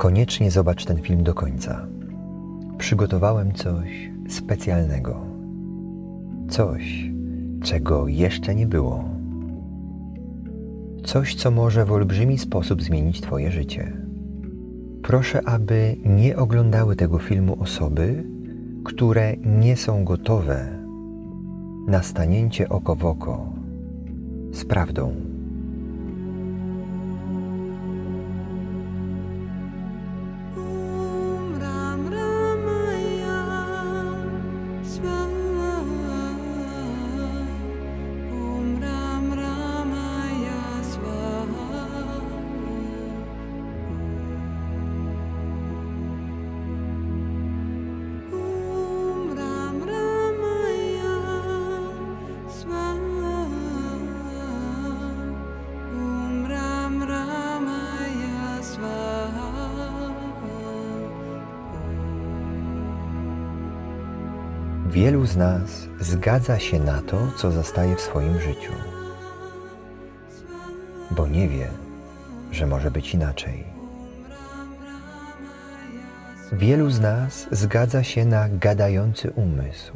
Koniecznie zobacz ten film do końca. Przygotowałem coś specjalnego. Coś, czego jeszcze nie było. Coś, co może w olbrzymi sposób zmienić Twoje życie. Proszę, aby nie oglądały tego filmu osoby, które nie są gotowe na stanięcie oko w oko z prawdą. Zgadza się na to, co zastaje w swoim życiu, bo nie wie, że może być inaczej. Wielu z nas zgadza się na gadający umysł,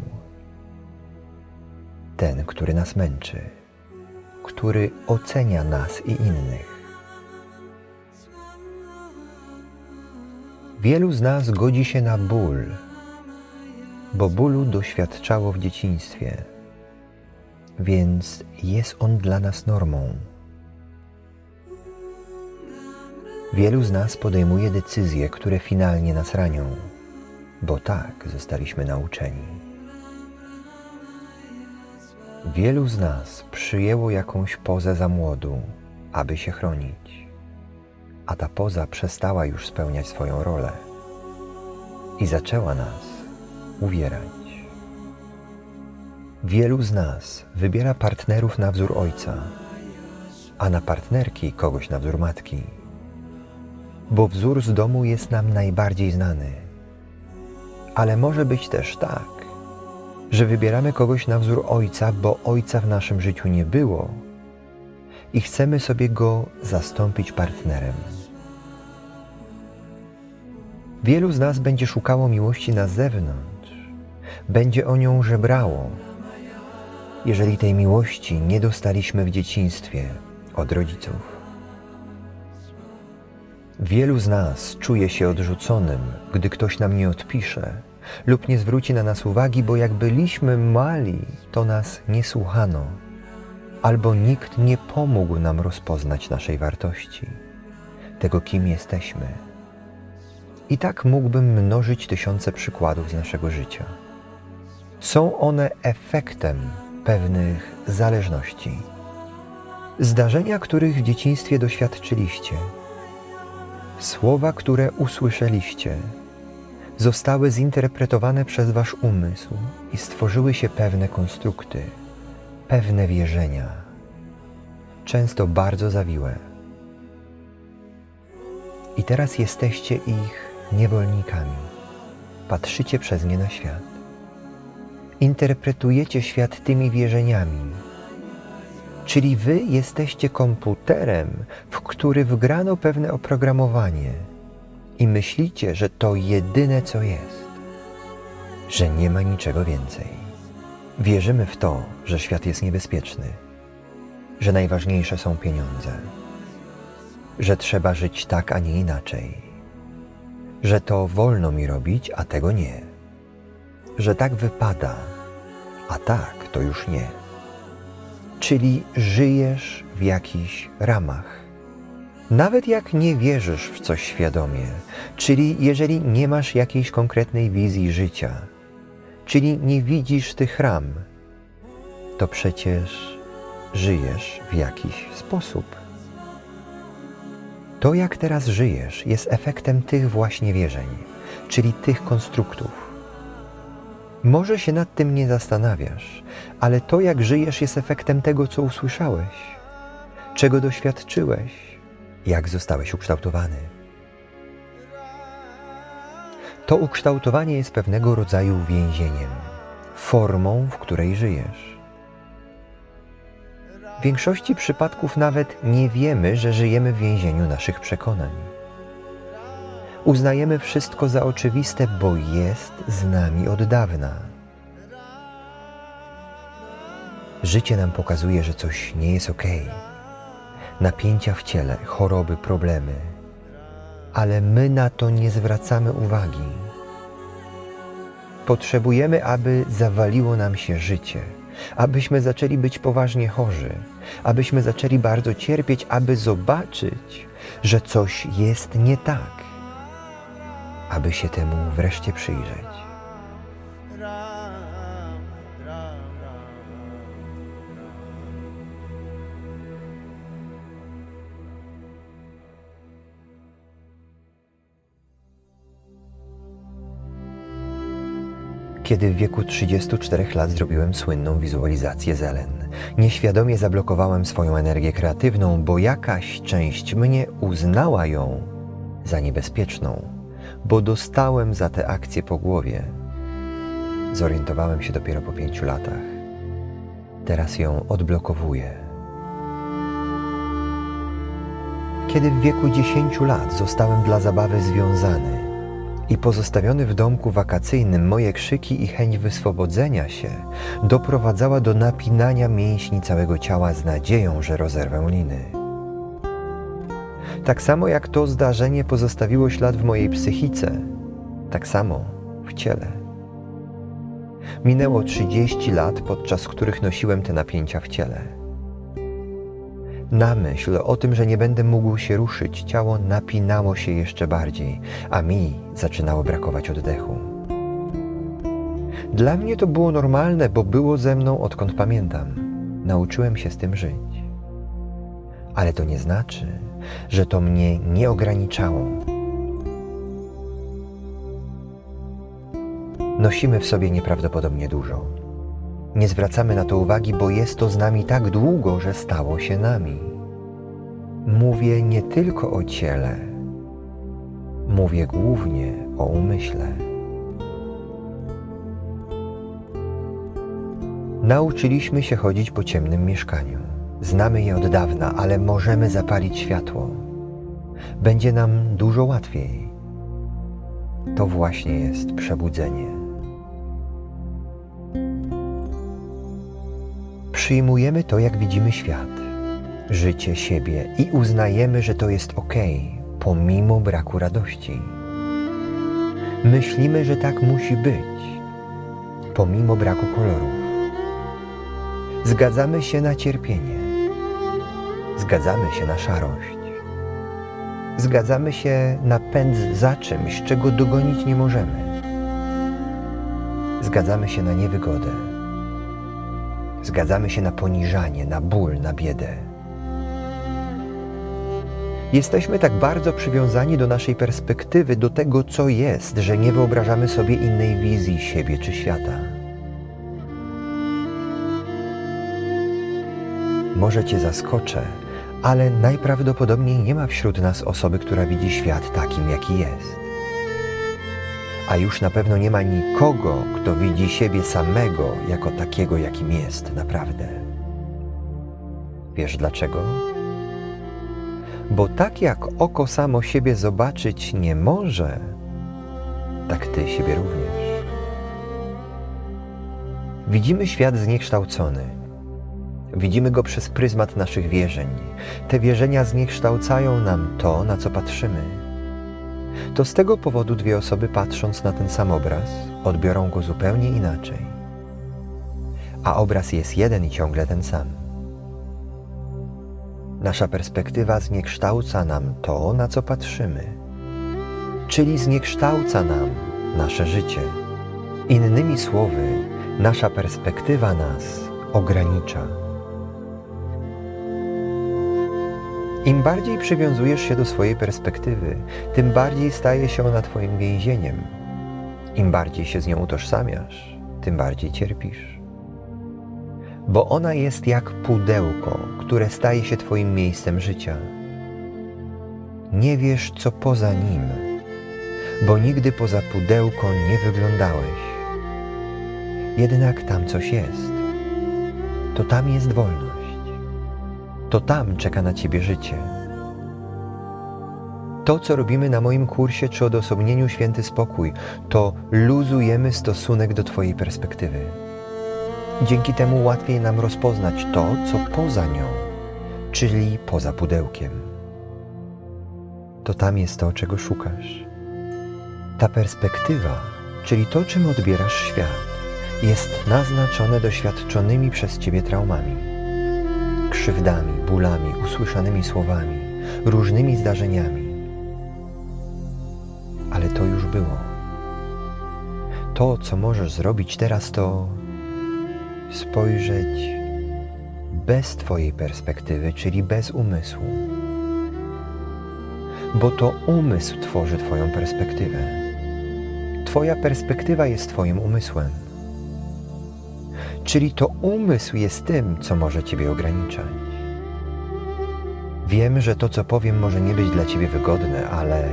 ten, który nas męczy, który ocenia nas i innych. Wielu z nas godzi się na ból, bo bólu doświadczało w dzieciństwie, więc jest on dla nas normą. Wielu z nas podejmuje decyzje, które finalnie nas ranią, bo tak zostaliśmy nauczeni. Wielu z nas przyjęło jakąś pozę za młodu, aby się chronić, a ta poza przestała już spełniać swoją rolę i zaczęła nas uwierać. Wielu z nas wybiera partnerów na wzór ojca, a na partnerki kogoś na wzór matki, bo wzór z domu jest nam najbardziej znany. Ale może być też tak, że wybieramy kogoś na wzór ojca, bo ojca w naszym życiu nie było i chcemy sobie go zastąpić partnerem. Wielu z nas będzie szukało miłości na zewnątrz, będzie o nią żebrało, jeżeli tej miłości nie dostaliśmy w dzieciństwie od rodziców. Wielu z nas czuje się odrzuconym, gdy ktoś nam nie odpisze lub nie zwróci na nas uwagi, bo jak byliśmy mali, to nas nie słuchano, albo nikt nie pomógł nam rozpoznać naszej wartości, tego kim jesteśmy. I tak mógłbym mnożyć tysiące przykładów z naszego życia. Są one efektem pewnych zależności. Zdarzenia, których w dzieciństwie doświadczyliście, słowa, które usłyszeliście, zostały zinterpretowane przez Wasz umysł i stworzyły się pewne konstrukty, pewne wierzenia, często bardzo zawiłe. I teraz jesteście ich niewolnikami. Patrzycie przez nie na świat interpretujecie świat tymi wierzeniami. Czyli wy jesteście komputerem, w który wgrano pewne oprogramowanie i myślicie, że to jedyne co jest, że nie ma niczego więcej. Wierzymy w to, że świat jest niebezpieczny, że najważniejsze są pieniądze, że trzeba żyć tak, a nie inaczej, że to wolno mi robić, a tego nie, że tak wypada, a tak to już nie. Czyli żyjesz w jakichś ramach. Nawet jak nie wierzysz w coś świadomie, czyli jeżeli nie masz jakiejś konkretnej wizji życia, czyli nie widzisz tych ram, to przecież żyjesz w jakiś sposób. To, jak teraz żyjesz, jest efektem tych właśnie wierzeń, czyli tych konstruktów. Może się nad tym nie zastanawiasz, ale to, jak żyjesz, jest efektem tego, co usłyszałeś, czego doświadczyłeś, jak zostałeś ukształtowany. To ukształtowanie jest pewnego rodzaju więzieniem, formą, w której żyjesz. W większości przypadków nawet nie wiemy, że żyjemy w więzieniu naszych przekonań. Uznajemy wszystko za oczywiste, bo jest z nami od dawna. Życie nam pokazuje, że coś nie jest ok. Napięcia w ciele, choroby, problemy. Ale my na to nie zwracamy uwagi. Potrzebujemy, aby zawaliło nam się życie, abyśmy zaczęli być poważnie chorzy, abyśmy zaczęli bardzo cierpieć, aby zobaczyć, że coś jest nie tak, aby się temu wreszcie przyjrzeć. Kiedy w wieku 34 lat zrobiłem słynną wizualizację Zelen, nieświadomie zablokowałem swoją energię kreatywną, bo jakaś część mnie uznała ją za niebezpieczną, bo dostałem za tę akcję po głowie. Zorientowałem się dopiero po pięciu latach. Teraz ją odblokowuję. Kiedy w wieku 10 lat zostałem dla zabawy związany, i pozostawiony w domku wakacyjnym moje krzyki i chęć wyswobodzenia się doprowadzała do napinania mięśni całego ciała z nadzieją, że rozerwę liny. Tak samo jak to zdarzenie pozostawiło ślad w mojej psychice, tak samo w ciele. Minęło 30 lat, podczas których nosiłem te napięcia w ciele. Na myśl o tym, że nie będę mógł się ruszyć, ciało napinało się jeszcze bardziej, a mi zaczynało brakować oddechu. Dla mnie to było normalne, bo było ze mną odkąd pamiętam. Nauczyłem się z tym żyć. Ale to nie znaczy, że to mnie nie ograniczało. Nosimy w sobie nieprawdopodobnie dużo nie zwracamy na to uwagi, bo jest to z nami tak długo, że stało się nami. Mówię nie tylko o ciele, mówię głównie o umyśle. Nauczyliśmy się chodzić po ciemnym mieszkaniu. Znamy je od dawna, ale możemy zapalić światło. Będzie nam dużo łatwiej. To właśnie jest przebudzenie. Przyjmujemy to, jak widzimy świat, życie siebie i uznajemy, że to jest ok, pomimo braku radości. Myślimy, że tak musi być, pomimo braku kolorów. Zgadzamy się na cierpienie, zgadzamy się na szarość, zgadzamy się na pęd za czymś, czego dogonić nie możemy. Zgadzamy się na niewygodę Zgadzamy się na poniżanie, na ból, na biedę. Jesteśmy tak bardzo przywiązani do naszej perspektywy, do tego, co jest, że nie wyobrażamy sobie innej wizji siebie czy świata. Może Cię zaskoczę, ale najprawdopodobniej nie ma wśród nas osoby, która widzi świat takim, jaki jest a już na pewno nie ma nikogo, kto widzi siebie samego jako takiego, jakim jest naprawdę. Wiesz dlaczego? Bo tak jak oko samo siebie zobaczyć nie może, tak ty siebie również. Widzimy świat zniekształcony. Widzimy go przez pryzmat naszych wierzeń. Te wierzenia zniekształcają nam to, na co patrzymy to z tego powodu dwie osoby patrząc na ten sam obraz odbiorą go zupełnie inaczej. A obraz jest jeden i ciągle ten sam. Nasza perspektywa zniekształca nam to, na co patrzymy, czyli zniekształca nam nasze życie. Innymi słowy, nasza perspektywa nas ogranicza. Im bardziej przywiązujesz się do swojej perspektywy, tym bardziej staje się ona Twoim więzieniem. Im bardziej się z nią utożsamiasz, tym bardziej cierpisz. Bo ona jest jak pudełko, które staje się Twoim miejscem życia. Nie wiesz, co poza nim, bo nigdy poza pudełko nie wyglądałeś. Jednak tam coś jest. To tam jest wolność. To tam czeka na ciebie życie. To, co robimy na moim kursie czy odosobnieniu Święty Spokój, to luzujemy stosunek do Twojej perspektywy. Dzięki temu łatwiej nam rozpoznać to, co poza nią, czyli poza pudełkiem. To tam jest to, czego szukasz. Ta perspektywa, czyli to, czym odbierasz świat, jest naznaczone doświadczonymi przez Ciebie traumami, krzywdami, bólami, usłyszanymi słowami, różnymi zdarzeniami. Ale to już było. To, co możesz zrobić teraz, to spojrzeć bez Twojej perspektywy, czyli bez umysłu. Bo to umysł tworzy Twoją perspektywę. Twoja perspektywa jest Twoim umysłem. Czyli to umysł jest tym, co może Ciebie ograniczać. Wiem, że to, co powiem, może nie być dla Ciebie wygodne, ale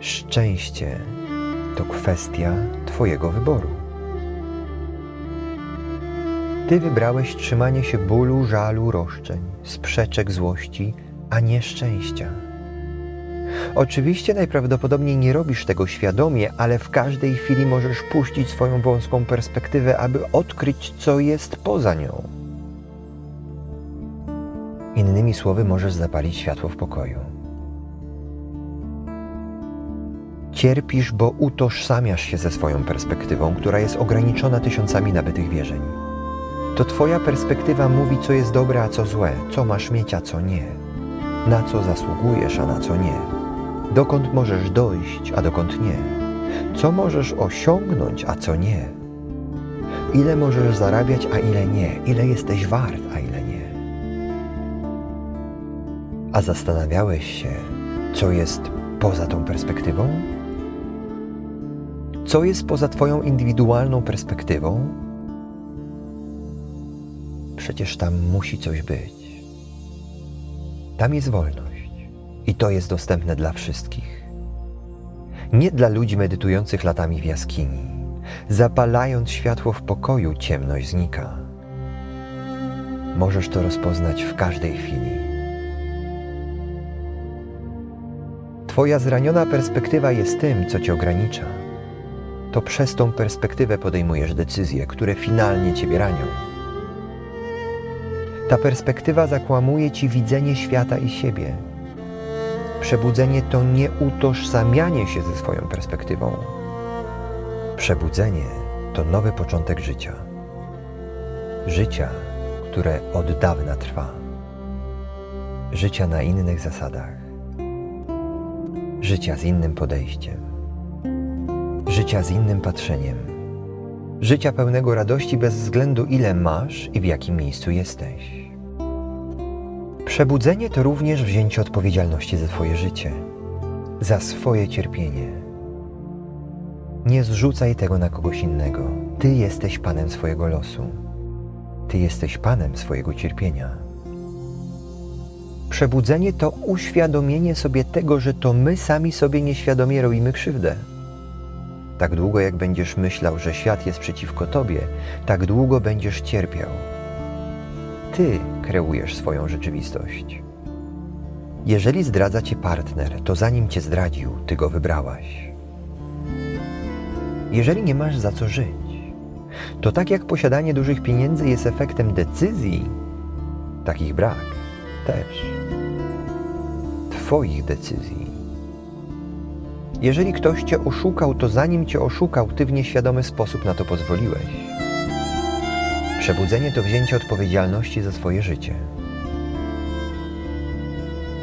szczęście to kwestia Twojego wyboru. Ty wybrałeś trzymanie się bólu, żalu, roszczeń, sprzeczek, złości, a nie szczęścia. Oczywiście najprawdopodobniej nie robisz tego świadomie, ale w każdej chwili możesz puścić swoją wąską perspektywę, aby odkryć, co jest poza nią. Innymi słowy, możesz zapalić światło w pokoju. Cierpisz, bo utożsamiasz się ze swoją perspektywą, która jest ograniczona tysiącami nabytych wierzeń. To Twoja perspektywa mówi, co jest dobre, a co złe, co masz mieć, a co nie, na co zasługujesz, a na co nie dokąd możesz dojść, a dokąd nie, co możesz osiągnąć, a co nie, ile możesz zarabiać, a ile nie, ile jesteś wart, a ile nie. A zastanawiałeś się, co jest poza tą perspektywą? Co jest poza Twoją indywidualną perspektywą? Przecież tam musi coś być. Tam jest wolność. I to jest dostępne dla wszystkich. Nie dla ludzi medytujących latami w jaskini. Zapalając światło w pokoju, ciemność znika. Możesz to rozpoznać w każdej chwili. Twoja zraniona perspektywa jest tym, co cię ogranicza. To przez tą perspektywę podejmujesz decyzje, które finalnie ciebie ranią. Ta perspektywa zakłamuje ci widzenie świata i siebie Przebudzenie to nie utożsamianie się ze swoją perspektywą. Przebudzenie to nowy początek życia. Życia, które od dawna trwa. Życia na innych zasadach. Życia z innym podejściem. Życia z innym patrzeniem. Życia pełnego radości bez względu ile masz i w jakim miejscu jesteś. Przebudzenie to również wzięcie odpowiedzialności za Twoje życie, za swoje cierpienie. Nie zrzucaj tego na kogoś innego. Ty jesteś panem swojego losu. Ty jesteś panem swojego cierpienia. Przebudzenie to uświadomienie sobie tego, że to my sami sobie nieświadomie robimy krzywdę. Tak długo jak będziesz myślał, że świat jest przeciwko tobie, tak długo będziesz cierpiał. Ty kreujesz swoją rzeczywistość. Jeżeli zdradza cię partner, to zanim cię zdradził, ty go wybrałaś. Jeżeli nie masz za co żyć, to tak jak posiadanie dużych pieniędzy jest efektem decyzji, tak ich brak też. Twoich decyzji. Jeżeli ktoś cię oszukał, to zanim cię oszukał, ty w nieświadomy sposób na to pozwoliłeś. Przebudzenie to wzięcie odpowiedzialności za swoje życie.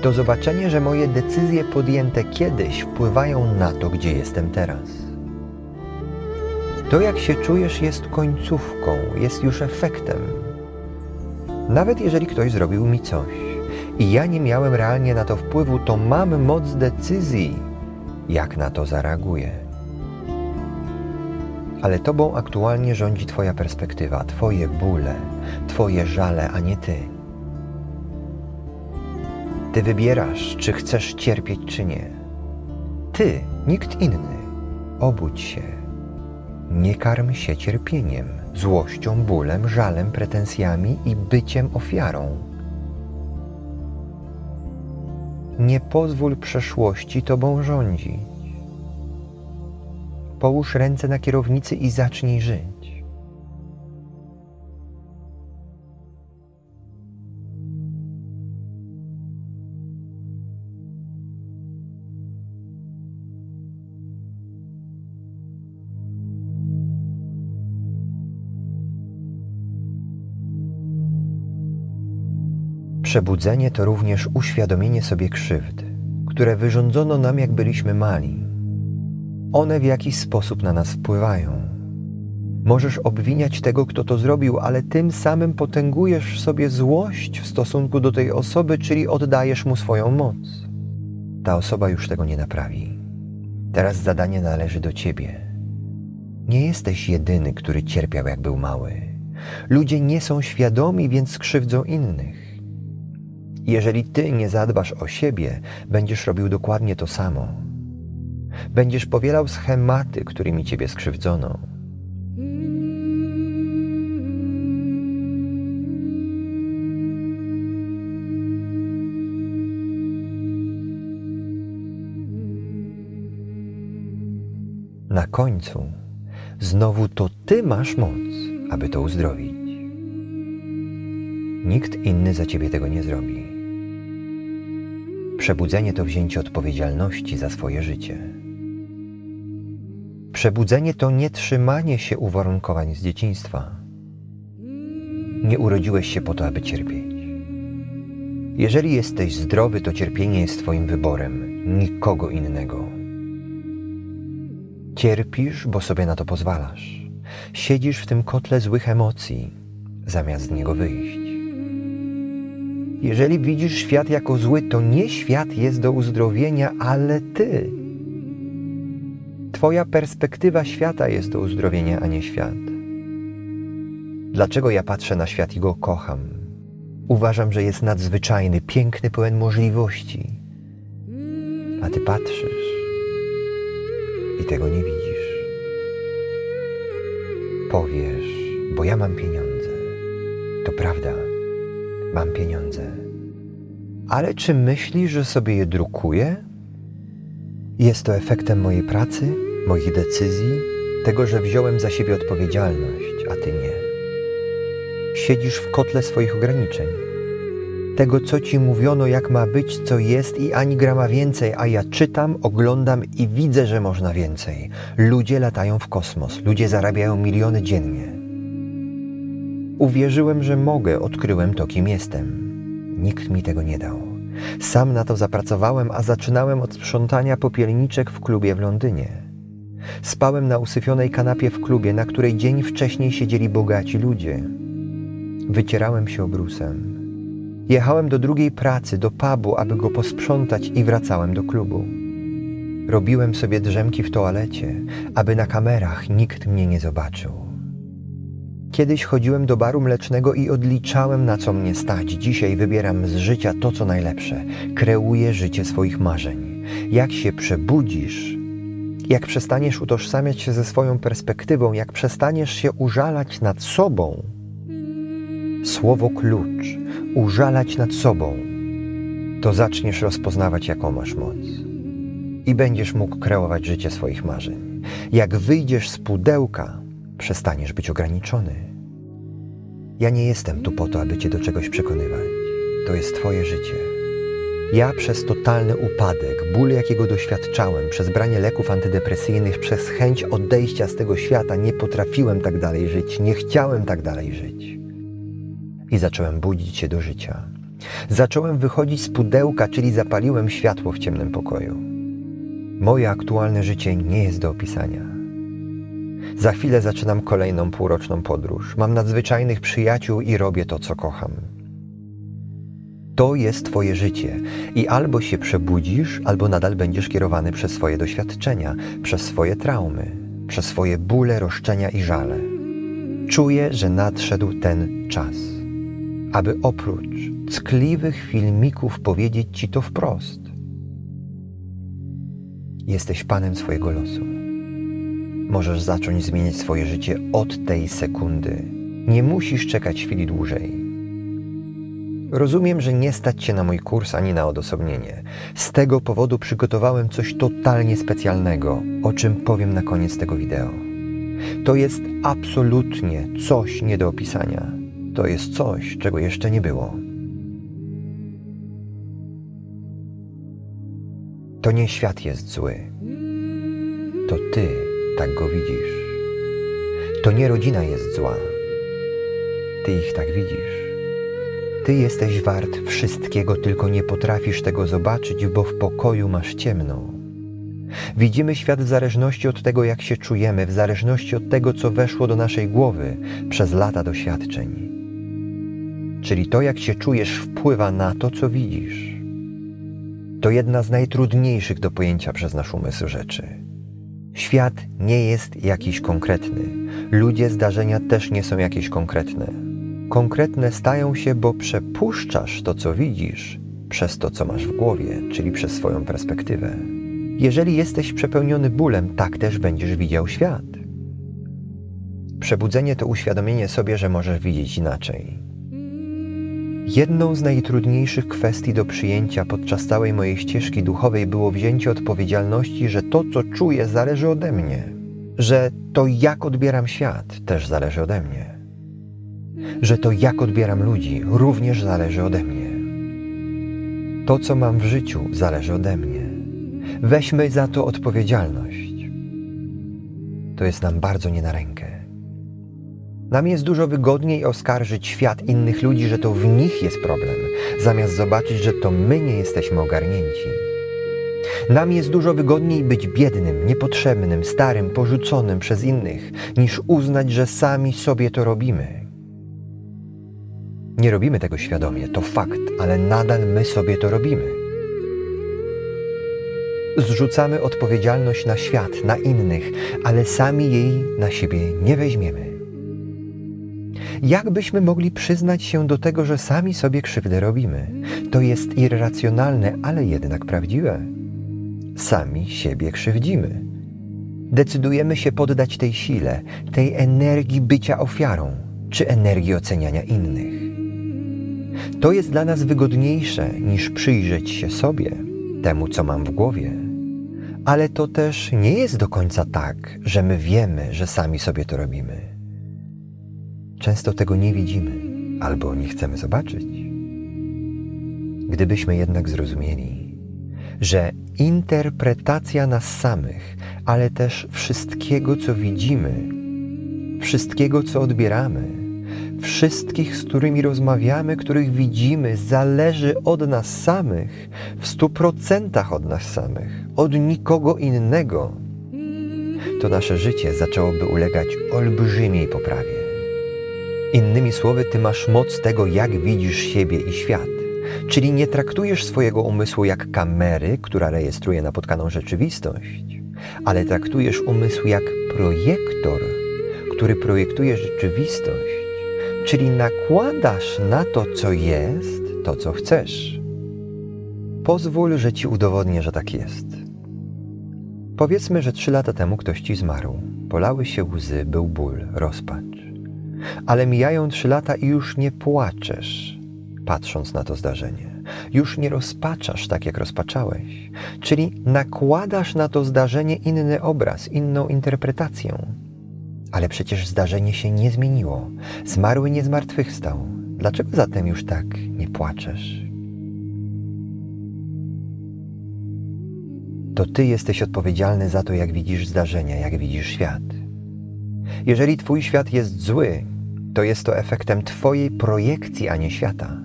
To zobaczenie, że moje decyzje podjęte kiedyś wpływają na to, gdzie jestem teraz. To, jak się czujesz, jest końcówką, jest już efektem. Nawet jeżeli ktoś zrobił mi coś i ja nie miałem realnie na to wpływu, to mam moc decyzji, jak na to zareaguję ale Tobą aktualnie rządzi Twoja perspektywa, Twoje bóle, Twoje żale, a nie Ty. Ty wybierasz, czy chcesz cierpieć, czy nie. Ty, nikt inny. Obudź się. Nie karm się cierpieniem, złością, bólem, żalem, pretensjami i byciem ofiarą. Nie pozwól przeszłości tobą rządzić. Połóż ręce na kierownicy i zacznij żyć. Przebudzenie to również uświadomienie sobie krzywd, które wyrządzono nam, jak byliśmy mali. One w jakiś sposób na nas wpływają. Możesz obwiniać tego, kto to zrobił, ale tym samym potęgujesz w sobie złość w stosunku do tej osoby, czyli oddajesz mu swoją moc. Ta osoba już tego nie naprawi. Teraz zadanie należy do ciebie. Nie jesteś jedyny, który cierpiał, jak był mały. Ludzie nie są świadomi, więc skrzywdzą innych. Jeżeli ty nie zadbasz o siebie, będziesz robił dokładnie to samo. Będziesz powielał schematy, którymi ciebie skrzywdzono. Na końcu znowu to ty masz moc, aby to uzdrowić. Nikt inny za ciebie tego nie zrobi. Przebudzenie to wzięcie odpowiedzialności za swoje życie. Przebudzenie to nie trzymanie się uwarunkowań z dzieciństwa. Nie urodziłeś się po to, aby cierpieć. Jeżeli jesteś zdrowy, to cierpienie jest Twoim wyborem, nikogo innego. Cierpisz, bo sobie na to pozwalasz. Siedzisz w tym kotle złych emocji, zamiast z niego wyjść. Jeżeli widzisz świat jako zły, to nie świat jest do uzdrowienia, ale ty. Twoja perspektywa świata jest do uzdrowienia, a nie świat. Dlaczego ja patrzę na świat i go kocham? Uważam, że jest nadzwyczajny, piękny, pełen możliwości. A ty patrzysz i tego nie widzisz. Powiesz, bo ja mam pieniądze. To prawda mam pieniądze. Ale czy myślisz, że sobie je drukuję? Jest to efektem mojej pracy, moich decyzji, tego, że wziąłem za siebie odpowiedzialność, a ty nie. Siedzisz w kotle swoich ograniczeń. Tego, co ci mówiono, jak ma być, co jest i ani grama więcej, a ja czytam, oglądam i widzę, że można więcej. Ludzie latają w kosmos, ludzie zarabiają miliony dziennie. Uwierzyłem, że mogę, odkryłem to, kim jestem. Nikt mi tego nie dał. Sam na to zapracowałem, a zaczynałem od sprzątania popielniczek w klubie w Londynie. Spałem na usyfionej kanapie w klubie, na której dzień wcześniej siedzieli bogaci ludzie. Wycierałem się obrusem. Jechałem do drugiej pracy, do pubu, aby go posprzątać i wracałem do klubu. Robiłem sobie drzemki w toalecie, aby na kamerach nikt mnie nie zobaczył. Kiedyś chodziłem do baru mlecznego i odliczałem, na co mnie stać. Dzisiaj wybieram z życia to, co najlepsze. Kreuję życie swoich marzeń. Jak się przebudzisz, jak przestaniesz utożsamiać się ze swoją perspektywą, jak przestaniesz się użalać nad sobą, słowo klucz, użalać nad sobą, to zaczniesz rozpoznawać, jaką masz moc. I będziesz mógł kreować życie swoich marzeń. Jak wyjdziesz z pudełka, przestaniesz być ograniczony. Ja nie jestem tu po to, aby cię do czegoś przekonywać. To jest twoje życie. Ja przez totalny upadek, ból jakiego doświadczałem, przez branie leków antydepresyjnych, przez chęć odejścia z tego świata nie potrafiłem tak dalej żyć, nie chciałem tak dalej żyć. I zacząłem budzić się do życia. Zacząłem wychodzić z pudełka, czyli zapaliłem światło w ciemnym pokoju. Moje aktualne życie nie jest do opisania. Za chwilę zaczynam kolejną półroczną podróż. Mam nadzwyczajnych przyjaciół i robię to, co kocham. To jest Twoje życie i albo się przebudzisz, albo nadal będziesz kierowany przez swoje doświadczenia, przez swoje traumy, przez swoje bóle, roszczenia i żale. Czuję, że nadszedł ten czas, aby oprócz ckliwych filmików powiedzieć Ci to wprost. Jesteś panem swojego losu. Możesz zacząć zmieniać swoje życie od tej sekundy. Nie musisz czekać chwili dłużej. Rozumiem, że nie stać się na mój kurs ani na odosobnienie. Z tego powodu przygotowałem coś totalnie specjalnego, o czym powiem na koniec tego wideo. To jest absolutnie coś nie do opisania. To jest coś, czego jeszcze nie było. To nie świat jest zły. To ty tak go widzisz. To nie rodzina jest zła. Ty ich tak widzisz. Ty jesteś wart wszystkiego, tylko nie potrafisz tego zobaczyć, bo w pokoju masz ciemno. Widzimy świat w zależności od tego, jak się czujemy, w zależności od tego, co weszło do naszej głowy przez lata doświadczeń. Czyli to, jak się czujesz, wpływa na to, co widzisz. To jedna z najtrudniejszych do pojęcia przez nasz umysł rzeczy. Świat nie jest jakiś konkretny. Ludzie, zdarzenia też nie są jakieś konkretne konkretne stają się, bo przepuszczasz to, co widzisz, przez to, co masz w głowie, czyli przez swoją perspektywę. Jeżeli jesteś przepełniony bólem, tak też będziesz widział świat. Przebudzenie to uświadomienie sobie, że możesz widzieć inaczej. Jedną z najtrudniejszych kwestii do przyjęcia podczas całej mojej ścieżki duchowej było wzięcie odpowiedzialności, że to, co czuję, zależy ode mnie, że to, jak odbieram świat, też zależy ode mnie że to jak odbieram ludzi również zależy ode mnie. To, co mam w życiu, zależy ode mnie. Weźmy za to odpowiedzialność. To jest nam bardzo nie na rękę. Nam jest dużo wygodniej oskarżyć świat innych ludzi, że to w nich jest problem, zamiast zobaczyć, że to my nie jesteśmy ogarnięci. Nam jest dużo wygodniej być biednym, niepotrzebnym, starym, porzuconym przez innych, niż uznać, że sami sobie to robimy. Nie robimy tego świadomie, to fakt, ale nadal my sobie to robimy. Zrzucamy odpowiedzialność na świat, na innych, ale sami jej na siebie nie weźmiemy. Jak byśmy mogli przyznać się do tego, że sami sobie krzywdę robimy? To jest irracjonalne, ale jednak prawdziwe. Sami siebie krzywdzimy. Decydujemy się poddać tej sile, tej energii bycia ofiarą, czy energii oceniania innych. To jest dla nas wygodniejsze niż przyjrzeć się sobie, temu co mam w głowie. Ale to też nie jest do końca tak, że my wiemy, że sami sobie to robimy. Często tego nie widzimy albo nie chcemy zobaczyć. Gdybyśmy jednak zrozumieli, że interpretacja nas samych, ale też wszystkiego, co widzimy, wszystkiego, co odbieramy, wszystkich, z którymi rozmawiamy, których widzimy, zależy od nas samych, w stu procentach od nas samych, od nikogo innego, to nasze życie zaczęłoby ulegać olbrzymiej poprawie. Innymi słowy, ty masz moc tego, jak widzisz siebie i świat. Czyli nie traktujesz swojego umysłu jak kamery, która rejestruje napotkaną rzeczywistość, ale traktujesz umysł jak projektor, który projektuje rzeczywistość czyli nakładasz na to, co jest, to, co chcesz. Pozwól, że ci udowodnię, że tak jest. Powiedzmy, że trzy lata temu ktoś ci zmarł. Polały się łzy, był ból, rozpacz. Ale mijają trzy lata i już nie płaczesz, patrząc na to zdarzenie. Już nie rozpaczasz tak, jak rozpaczałeś. Czyli nakładasz na to zdarzenie inny obraz, inną interpretację. Ale przecież zdarzenie się nie zmieniło. Zmarły nie zmartwychwstał. Dlaczego zatem już tak nie płaczesz? To ty jesteś odpowiedzialny za to, jak widzisz zdarzenia, jak widzisz świat. Jeżeli twój świat jest zły, to jest to efektem twojej projekcji, a nie świata.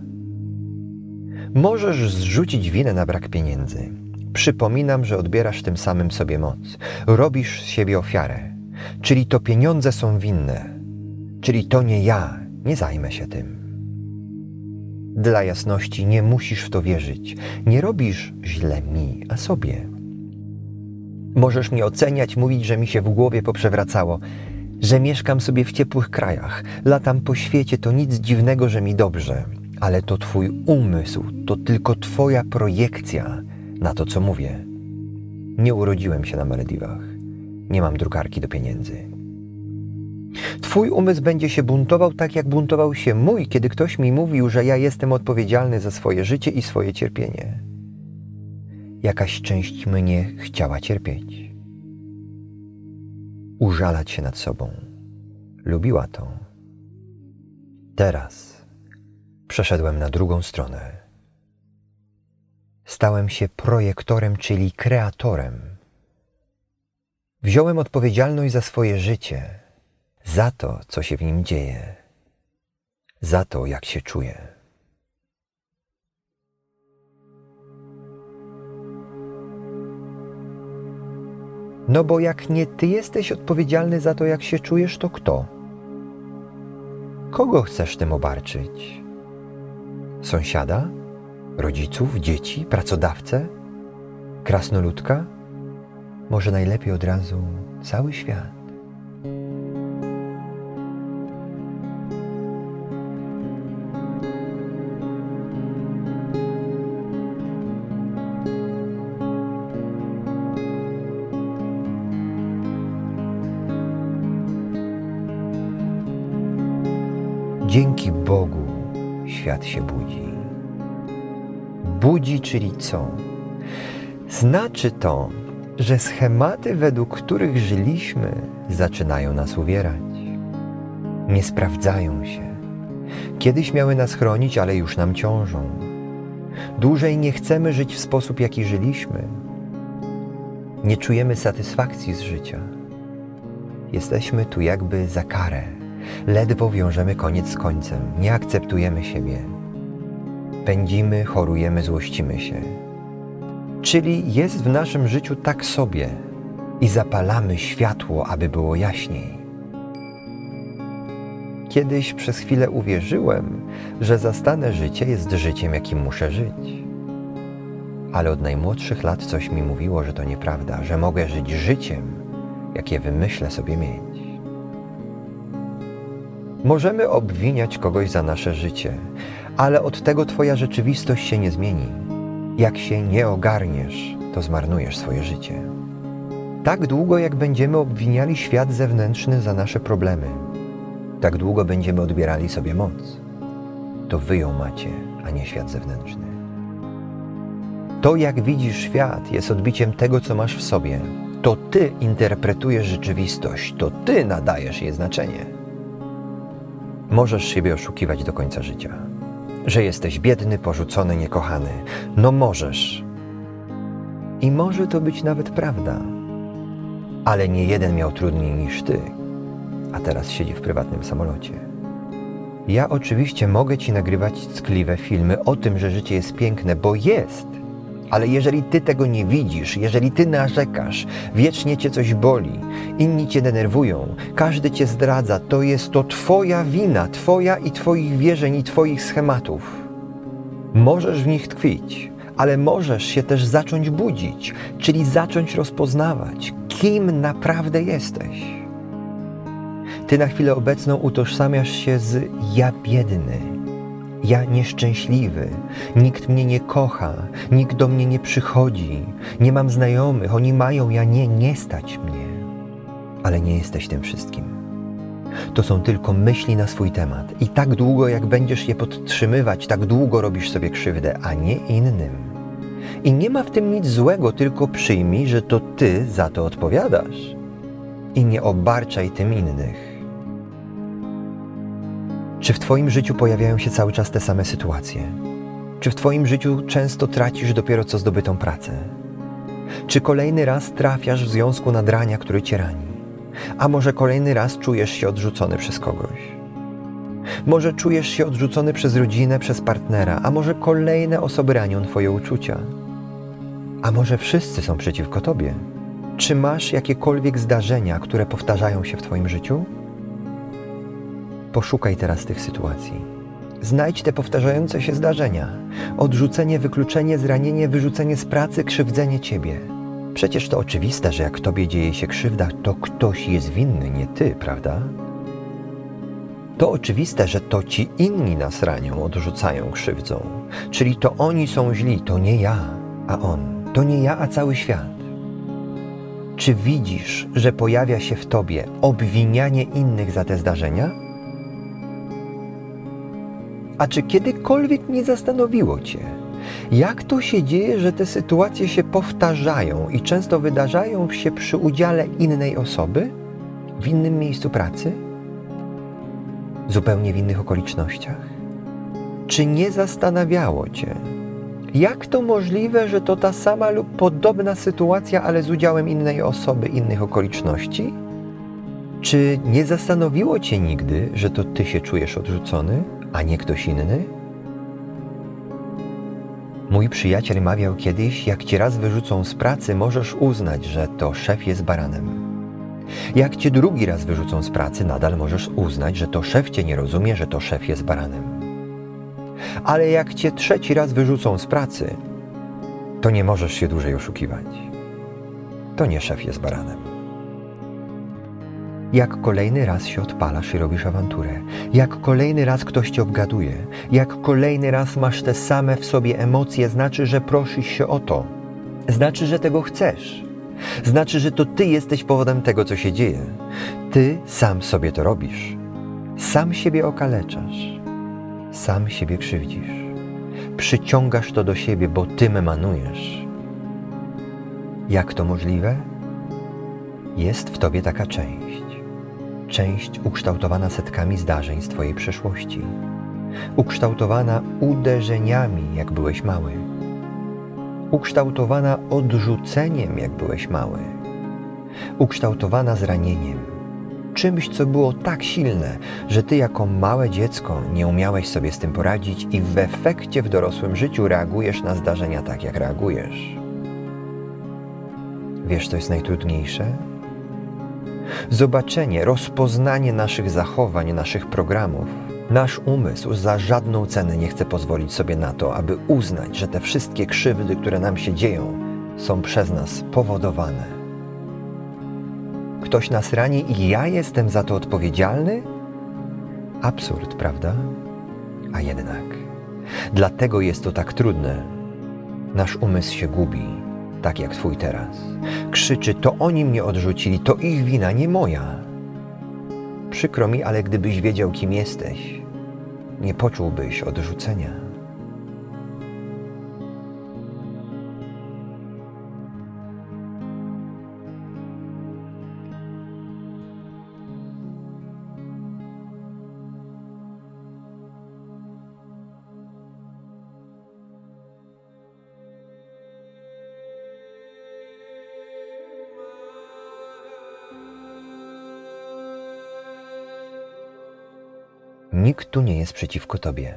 Możesz zrzucić winę na brak pieniędzy. Przypominam, że odbierasz tym samym sobie moc. Robisz z siebie ofiarę Czyli to pieniądze są winne. Czyli to nie ja, nie zajmę się tym. Dla jasności nie musisz w to wierzyć. Nie robisz źle mi, a sobie. Możesz mnie oceniać, mówić, że mi się w głowie poprzewracało, że mieszkam sobie w ciepłych krajach, latam po świecie, to nic dziwnego, że mi dobrze, ale to Twój umysł, to tylko Twoja projekcja na to, co mówię. Nie urodziłem się na Malediwach. Nie mam drukarki do pieniędzy. Twój umysł będzie się buntował tak, jak buntował się mój, kiedy ktoś mi mówił, że ja jestem odpowiedzialny za swoje życie i swoje cierpienie. Jakaś część mnie chciała cierpieć, użalać się nad sobą. Lubiła to. Teraz przeszedłem na drugą stronę. Stałem się projektorem, czyli kreatorem. Wziąłem odpowiedzialność za swoje życie, za to, co się w nim dzieje, za to, jak się czuję. No bo jak nie ty jesteś odpowiedzialny za to, jak się czujesz, to kto? Kogo chcesz tym obarczyć? Sąsiada? Rodziców, dzieci, pracodawcę? Krasnoludka? Może najlepiej od razu cały świat? Dzięki Bogu świat się budzi. Budzi, czyli co? Znaczy to, że schematy, według których żyliśmy, zaczynają nas uwierać. Nie sprawdzają się. Kiedyś miały nas chronić, ale już nam ciążą. Dłużej nie chcemy żyć w sposób, jaki żyliśmy. Nie czujemy satysfakcji z życia. Jesteśmy tu jakby za karę Ledwo wiążemy koniec z końcem, nie akceptujemy siebie. Pędzimy, chorujemy, złościmy się. Czyli jest w naszym życiu tak sobie i zapalamy światło, aby było jaśniej. Kiedyś przez chwilę uwierzyłem, że zastane życie jest życiem, jakim muszę żyć. Ale od najmłodszych lat coś mi mówiło, że to nieprawda, że mogę żyć życiem, jakie wymyślę sobie mieć. Możemy obwiniać kogoś za nasze życie, ale od tego Twoja rzeczywistość się nie zmieni. Jak się nie ogarniesz, to zmarnujesz swoje życie. Tak długo, jak będziemy obwiniali świat zewnętrzny za nasze problemy, tak długo będziemy odbierali sobie moc. To wy ją macie, a nie świat zewnętrzny. To, jak widzisz świat, jest odbiciem tego, co masz w sobie. To ty interpretujesz rzeczywistość, to ty nadajesz jej znaczenie. Możesz siebie oszukiwać do końca życia. Że jesteś biedny, porzucony, niekochany. No możesz. I może to być nawet prawda. Ale nie jeden miał trudniej niż ty, a teraz siedzi w prywatnym samolocie. Ja oczywiście mogę ci nagrywać ckliwe filmy o tym, że życie jest piękne, bo jest. Ale jeżeli ty tego nie widzisz, jeżeli ty narzekasz, wiecznie cię coś boli, inni cię denerwują, każdy cię zdradza, to jest to twoja wina, twoja i twoich wierzeń i twoich schematów. Możesz w nich tkwić, ale możesz się też zacząć budzić, czyli zacząć rozpoznawać, kim naprawdę jesteś. Ty na chwilę obecną utożsamiasz się z ja biedny ja nieszczęśliwy, nikt mnie nie kocha, nikt do mnie nie przychodzi, nie mam znajomych, oni mają, ja nie, nie stać mnie. Ale nie jesteś tym wszystkim. To są tylko myśli na swój temat i tak długo, jak będziesz je podtrzymywać, tak długo robisz sobie krzywdę, a nie innym. I nie ma w tym nic złego, tylko przyjmij, że to ty za to odpowiadasz. I nie obarczaj tym innych. Czy w Twoim życiu pojawiają się cały czas te same sytuacje? Czy w Twoim życiu często tracisz dopiero co zdobytą pracę? Czy kolejny raz trafiasz w związku nadrania, który Cię rani? A może kolejny raz czujesz się odrzucony przez kogoś? Może czujesz się odrzucony przez rodzinę, przez partnera, a może kolejne osoby ranią Twoje uczucia? A może wszyscy są przeciwko Tobie? Czy masz jakiekolwiek zdarzenia, które powtarzają się w Twoim życiu? Poszukaj teraz tych sytuacji. Znajdź te powtarzające się zdarzenia: odrzucenie, wykluczenie, zranienie, wyrzucenie z pracy, krzywdzenie ciebie. Przecież to oczywiste, że jak tobie dzieje się krzywda, to ktoś jest winny, nie ty, prawda? To oczywiste, że to ci inni nas ranią, odrzucają, krzywdzą. Czyli to oni są źli, to nie ja, a on. To nie ja, a cały świat. Czy widzisz, że pojawia się w tobie obwinianie innych za te zdarzenia? A czy kiedykolwiek nie zastanowiło cię, jak to się dzieje, że te sytuacje się powtarzają i często wydarzają się przy udziale innej osoby, w innym miejscu pracy, zupełnie w innych okolicznościach? Czy nie zastanawiało cię, jak to możliwe, że to ta sama lub podobna sytuacja, ale z udziałem innej osoby, innych okoliczności? Czy nie zastanowiło cię nigdy, że to ty się czujesz odrzucony, a nie ktoś inny? Mój przyjaciel mawiał kiedyś, jak cię raz wyrzucą z pracy, możesz uznać, że to szef jest baranem. Jak cię drugi raz wyrzucą z pracy, nadal możesz uznać, że to szef cię nie rozumie, że to szef jest baranem. Ale jak cię trzeci raz wyrzucą z pracy, to nie możesz się dłużej oszukiwać. To nie szef jest baranem. Jak kolejny raz się odpalasz i robisz awanturę, jak kolejny raz ktoś cię obgaduje, jak kolejny raz masz te same w sobie emocje, znaczy, że prosisz się o to. Znaczy, że tego chcesz. Znaczy, że to ty jesteś powodem tego, co się dzieje. Ty sam sobie to robisz. Sam siebie okaleczasz. Sam siebie krzywdzisz. Przyciągasz to do siebie, bo tym emanujesz. Jak to możliwe? Jest w tobie taka część część ukształtowana setkami zdarzeń z Twojej przeszłości, ukształtowana uderzeniami, jak byłeś mały, ukształtowana odrzuceniem, jak byłeś mały, ukształtowana zranieniem, czymś, co było tak silne, że Ty jako małe dziecko nie umiałeś sobie z tym poradzić i w efekcie w dorosłym życiu reagujesz na zdarzenia tak, jak reagujesz. Wiesz, co jest najtrudniejsze? Zobaczenie, rozpoznanie naszych zachowań, naszych programów. Nasz umysł za żadną cenę nie chce pozwolić sobie na to, aby uznać, że te wszystkie krzywdy, które nam się dzieją, są przez nas powodowane. Ktoś nas rani i ja jestem za to odpowiedzialny? Absurd, prawda? A jednak. Dlatego jest to tak trudne. Nasz umysł się gubi tak jak twój teraz. Krzyczy, to oni mnie odrzucili, to ich wina, nie moja. Przykro mi, ale gdybyś wiedział, kim jesteś, nie poczułbyś odrzucenia. Nikt tu nie jest przeciwko Tobie.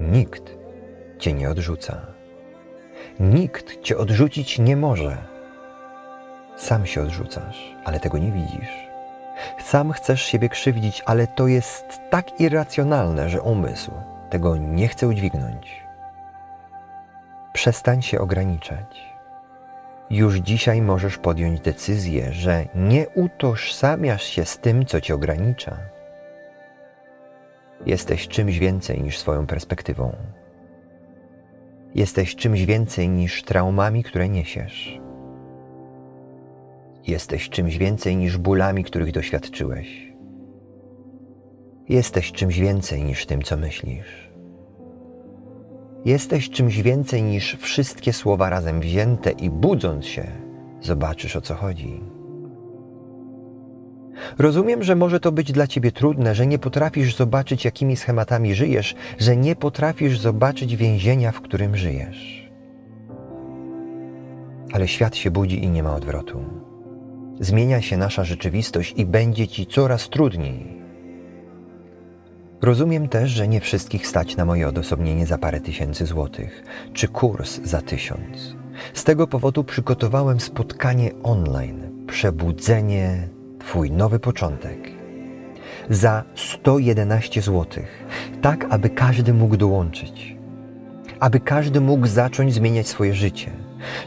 Nikt Cię nie odrzuca. Nikt Cię odrzucić nie może. Sam się odrzucasz, ale tego nie widzisz. Sam chcesz siebie krzywdzić, ale to jest tak irracjonalne, że umysł tego nie chce udźwignąć. Przestań się ograniczać. Już dzisiaj możesz podjąć decyzję, że nie utożsamiasz się z tym, co cię ogranicza Jesteś czymś więcej niż swoją perspektywą. Jesteś czymś więcej niż traumami, które niesiesz. Jesteś czymś więcej niż bólami, których doświadczyłeś. Jesteś czymś więcej niż tym, co myślisz. Jesteś czymś więcej niż wszystkie słowa razem wzięte i budząc się, zobaczysz o co chodzi. Rozumiem, że może to być dla ciebie trudne, że nie potrafisz zobaczyć, jakimi schematami żyjesz, że nie potrafisz zobaczyć więzienia, w którym żyjesz. Ale świat się budzi i nie ma odwrotu. Zmienia się nasza rzeczywistość i będzie ci coraz trudniej. Rozumiem też, że nie wszystkich stać na moje odosobnienie za parę tysięcy złotych, czy kurs za tysiąc. Z tego powodu przygotowałem spotkanie online, przebudzenie Twój nowy początek za 111 zł, tak aby każdy mógł dołączyć, aby każdy mógł zacząć zmieniać swoje życie.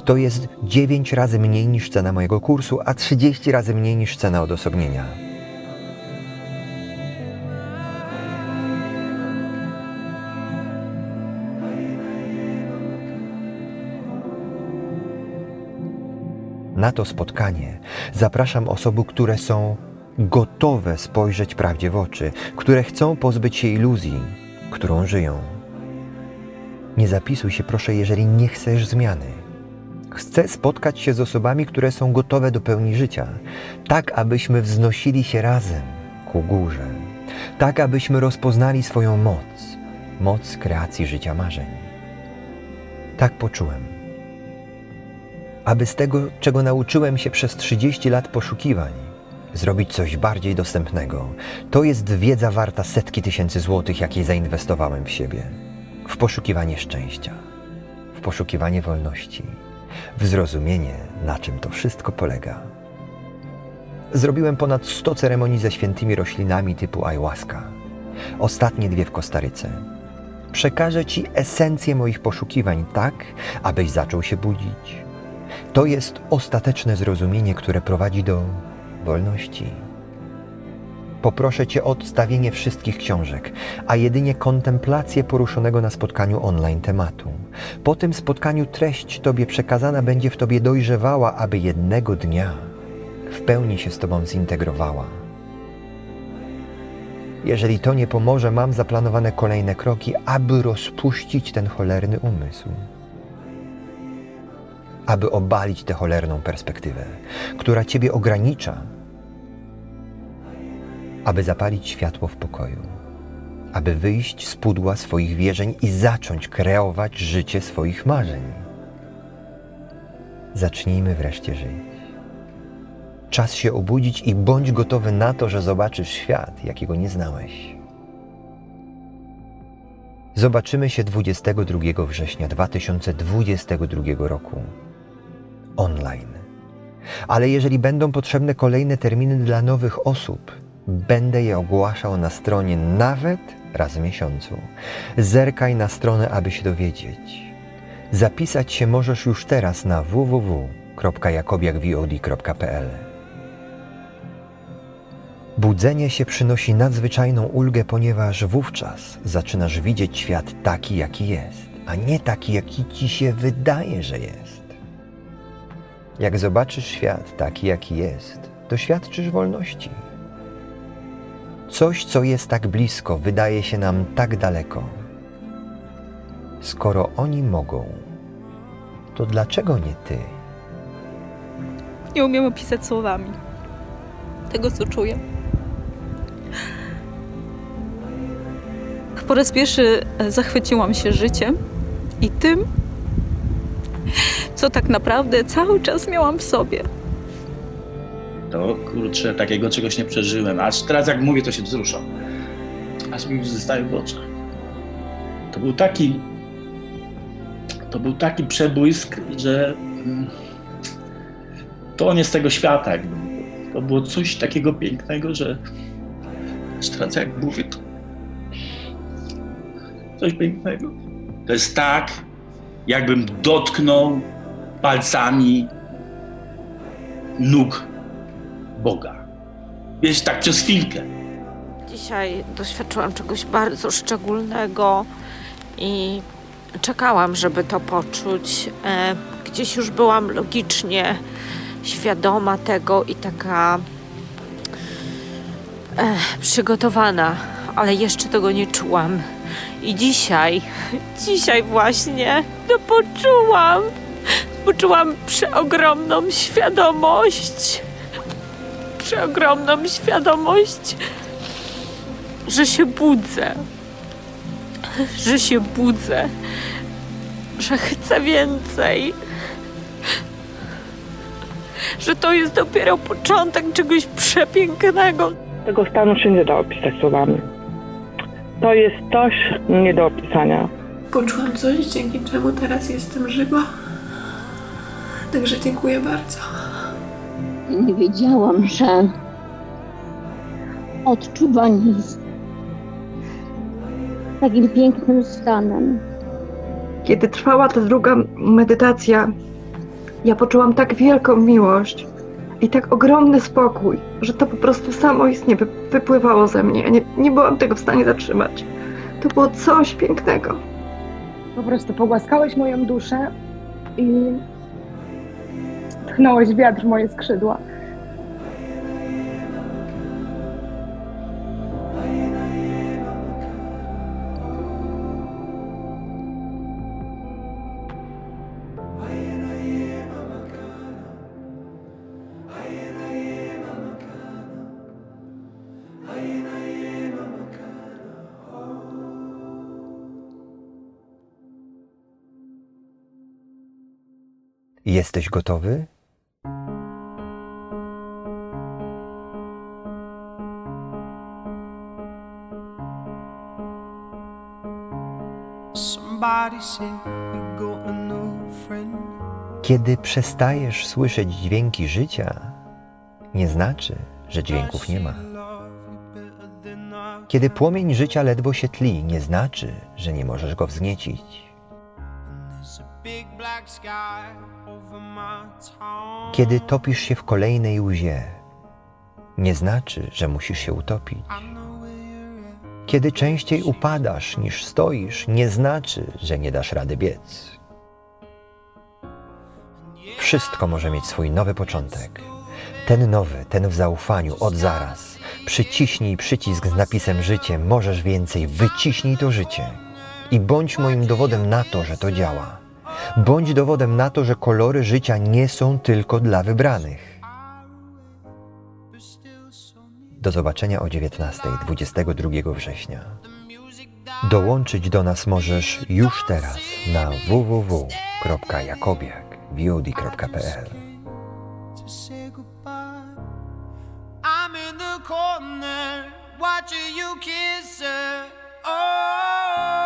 To jest 9 razy mniej niż cena mojego kursu, a 30 razy mniej niż cena odosobnienia. Na to spotkanie zapraszam osoby, które są gotowe spojrzeć prawdzie w oczy, które chcą pozbyć się iluzji, którą żyją. Nie zapisuj się, proszę, jeżeli nie chcesz zmiany. Chcę spotkać się z osobami, które są gotowe do pełni życia, tak abyśmy wznosili się razem ku górze, tak abyśmy rozpoznali swoją moc, moc kreacji życia marzeń. Tak poczułem. Aby z tego, czego nauczyłem się przez 30 lat poszukiwań, zrobić coś bardziej dostępnego, to jest wiedza warta setki tysięcy złotych, jakie zainwestowałem w siebie, w poszukiwanie szczęścia, w poszukiwanie wolności, w zrozumienie, na czym to wszystko polega. Zrobiłem ponad 100 ceremonii ze świętymi roślinami typu ayahuasca, ostatnie dwie w Kostaryce. Przekażę Ci esencję moich poszukiwań tak, abyś zaczął się budzić. To jest ostateczne zrozumienie, które prowadzi do wolności. Poproszę Cię o odstawienie wszystkich książek, a jedynie kontemplację poruszonego na spotkaniu online tematu. Po tym spotkaniu treść Tobie przekazana będzie w Tobie dojrzewała, aby jednego dnia w pełni się z Tobą zintegrowała. Jeżeli to nie pomoże, mam zaplanowane kolejne kroki, aby rozpuścić ten cholerny umysł. Aby obalić tę cholerną perspektywę, która Ciebie ogranicza aby zapalić światło w pokoju, aby wyjść z pudła swoich wierzeń i zacząć kreować życie swoich marzeń. Zacznijmy wreszcie żyć. Czas się obudzić i bądź gotowy na to, że zobaczysz świat, jakiego nie znałeś. Zobaczymy się 22 września 2022 roku online. Ale jeżeli będą potrzebne kolejne terminy dla nowych osób, Będę je ogłaszał na stronie nawet raz w miesiącu. Zerkaj na stronę, aby się dowiedzieć. Zapisać się możesz już teraz na www.jakobiakvod.pl. Budzenie się przynosi nadzwyczajną ulgę, ponieważ wówczas zaczynasz widzieć świat taki, jaki jest, a nie taki, jaki ci się wydaje, że jest. Jak zobaczysz świat taki, jaki jest, doświadczysz wolności. Coś, co jest tak blisko, wydaje się nam tak daleko. Skoro oni mogą, to dlaczego nie ty? Nie umiem opisać słowami tego, co czuję. Po raz pierwszy zachwyciłam się życiem i tym, co tak naprawdę cały czas miałam w sobie to kurczę, takiego czegoś nie przeżyłem. Aż teraz jak mówię, to się wzruszam. Aż mi zostaje w oczach. To był taki to był taki przebłysk, że mm, to nie z tego świata. Jakby. To było coś takiego pięknego, że aż teraz jak mówię, to coś pięknego. To jest tak, jakbym dotknął palcami nóg Boga. Wiesz, tak przez chwilkę. Dzisiaj doświadczyłam czegoś bardzo szczególnego i czekałam, żeby to poczuć. E, gdzieś już byłam logicznie świadoma tego i taka e, przygotowana, ale jeszcze tego nie czułam. I dzisiaj, dzisiaj właśnie to poczułam. Poczułam przeogromną świadomość przeogromną świadomość, że się budzę. Że się budzę. Że chcę więcej. Że to jest dopiero początek czegoś przepięknego. Tego stanu się nie da opisać słowami. To jest coś nie do opisania. Poczułam coś, dzięki czemu teraz jestem żywa. Także dziękuję bardzo nie wiedziałam, że odczuwanie jest takim pięknym stanem. Kiedy trwała ta druga medytacja, ja poczułam tak wielką miłość i tak ogromny spokój, że to po prostu samoistnie wypływało ze mnie. nie, nie byłam tego w stanie zatrzymać. To było coś pięknego. Po prostu pogłaskałeś moją duszę i wepchnąłeś wiatr w moje skrzydła. Jesteś gotowy? Kiedy przestajesz słyszeć dźwięki życia, nie znaczy, że dźwięków nie ma. Kiedy płomień życia ledwo się tli, nie znaczy, że nie możesz go wzniecić. Kiedy topisz się w kolejnej łzie, nie znaczy, że musisz się utopić. Kiedy częściej upadasz niż stoisz, nie znaczy, że nie dasz rady biec. Wszystko może mieć swój nowy początek. Ten nowy, ten w zaufaniu, od zaraz. Przyciśnij przycisk z napisem życie, możesz więcej, wyciśnij to życie. I bądź moim dowodem na to, że to działa. Bądź dowodem na to, że kolory życia nie są tylko dla wybranych. Do zobaczenia o 19, 22 września. Dołączyć do nas możesz już teraz na www.jakobiak.vod.pl watching you kiss her. Oh,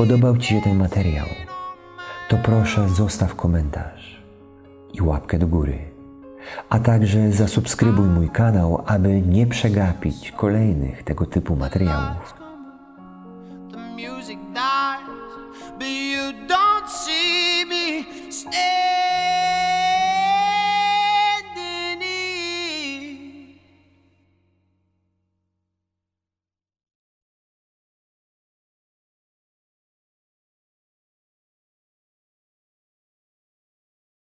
spodobał Ci się ten materiał, to proszę zostaw komentarz i łapkę do góry. A także zasubskrybuj mój kanał, aby nie przegapić kolejnych tego typu materiałów.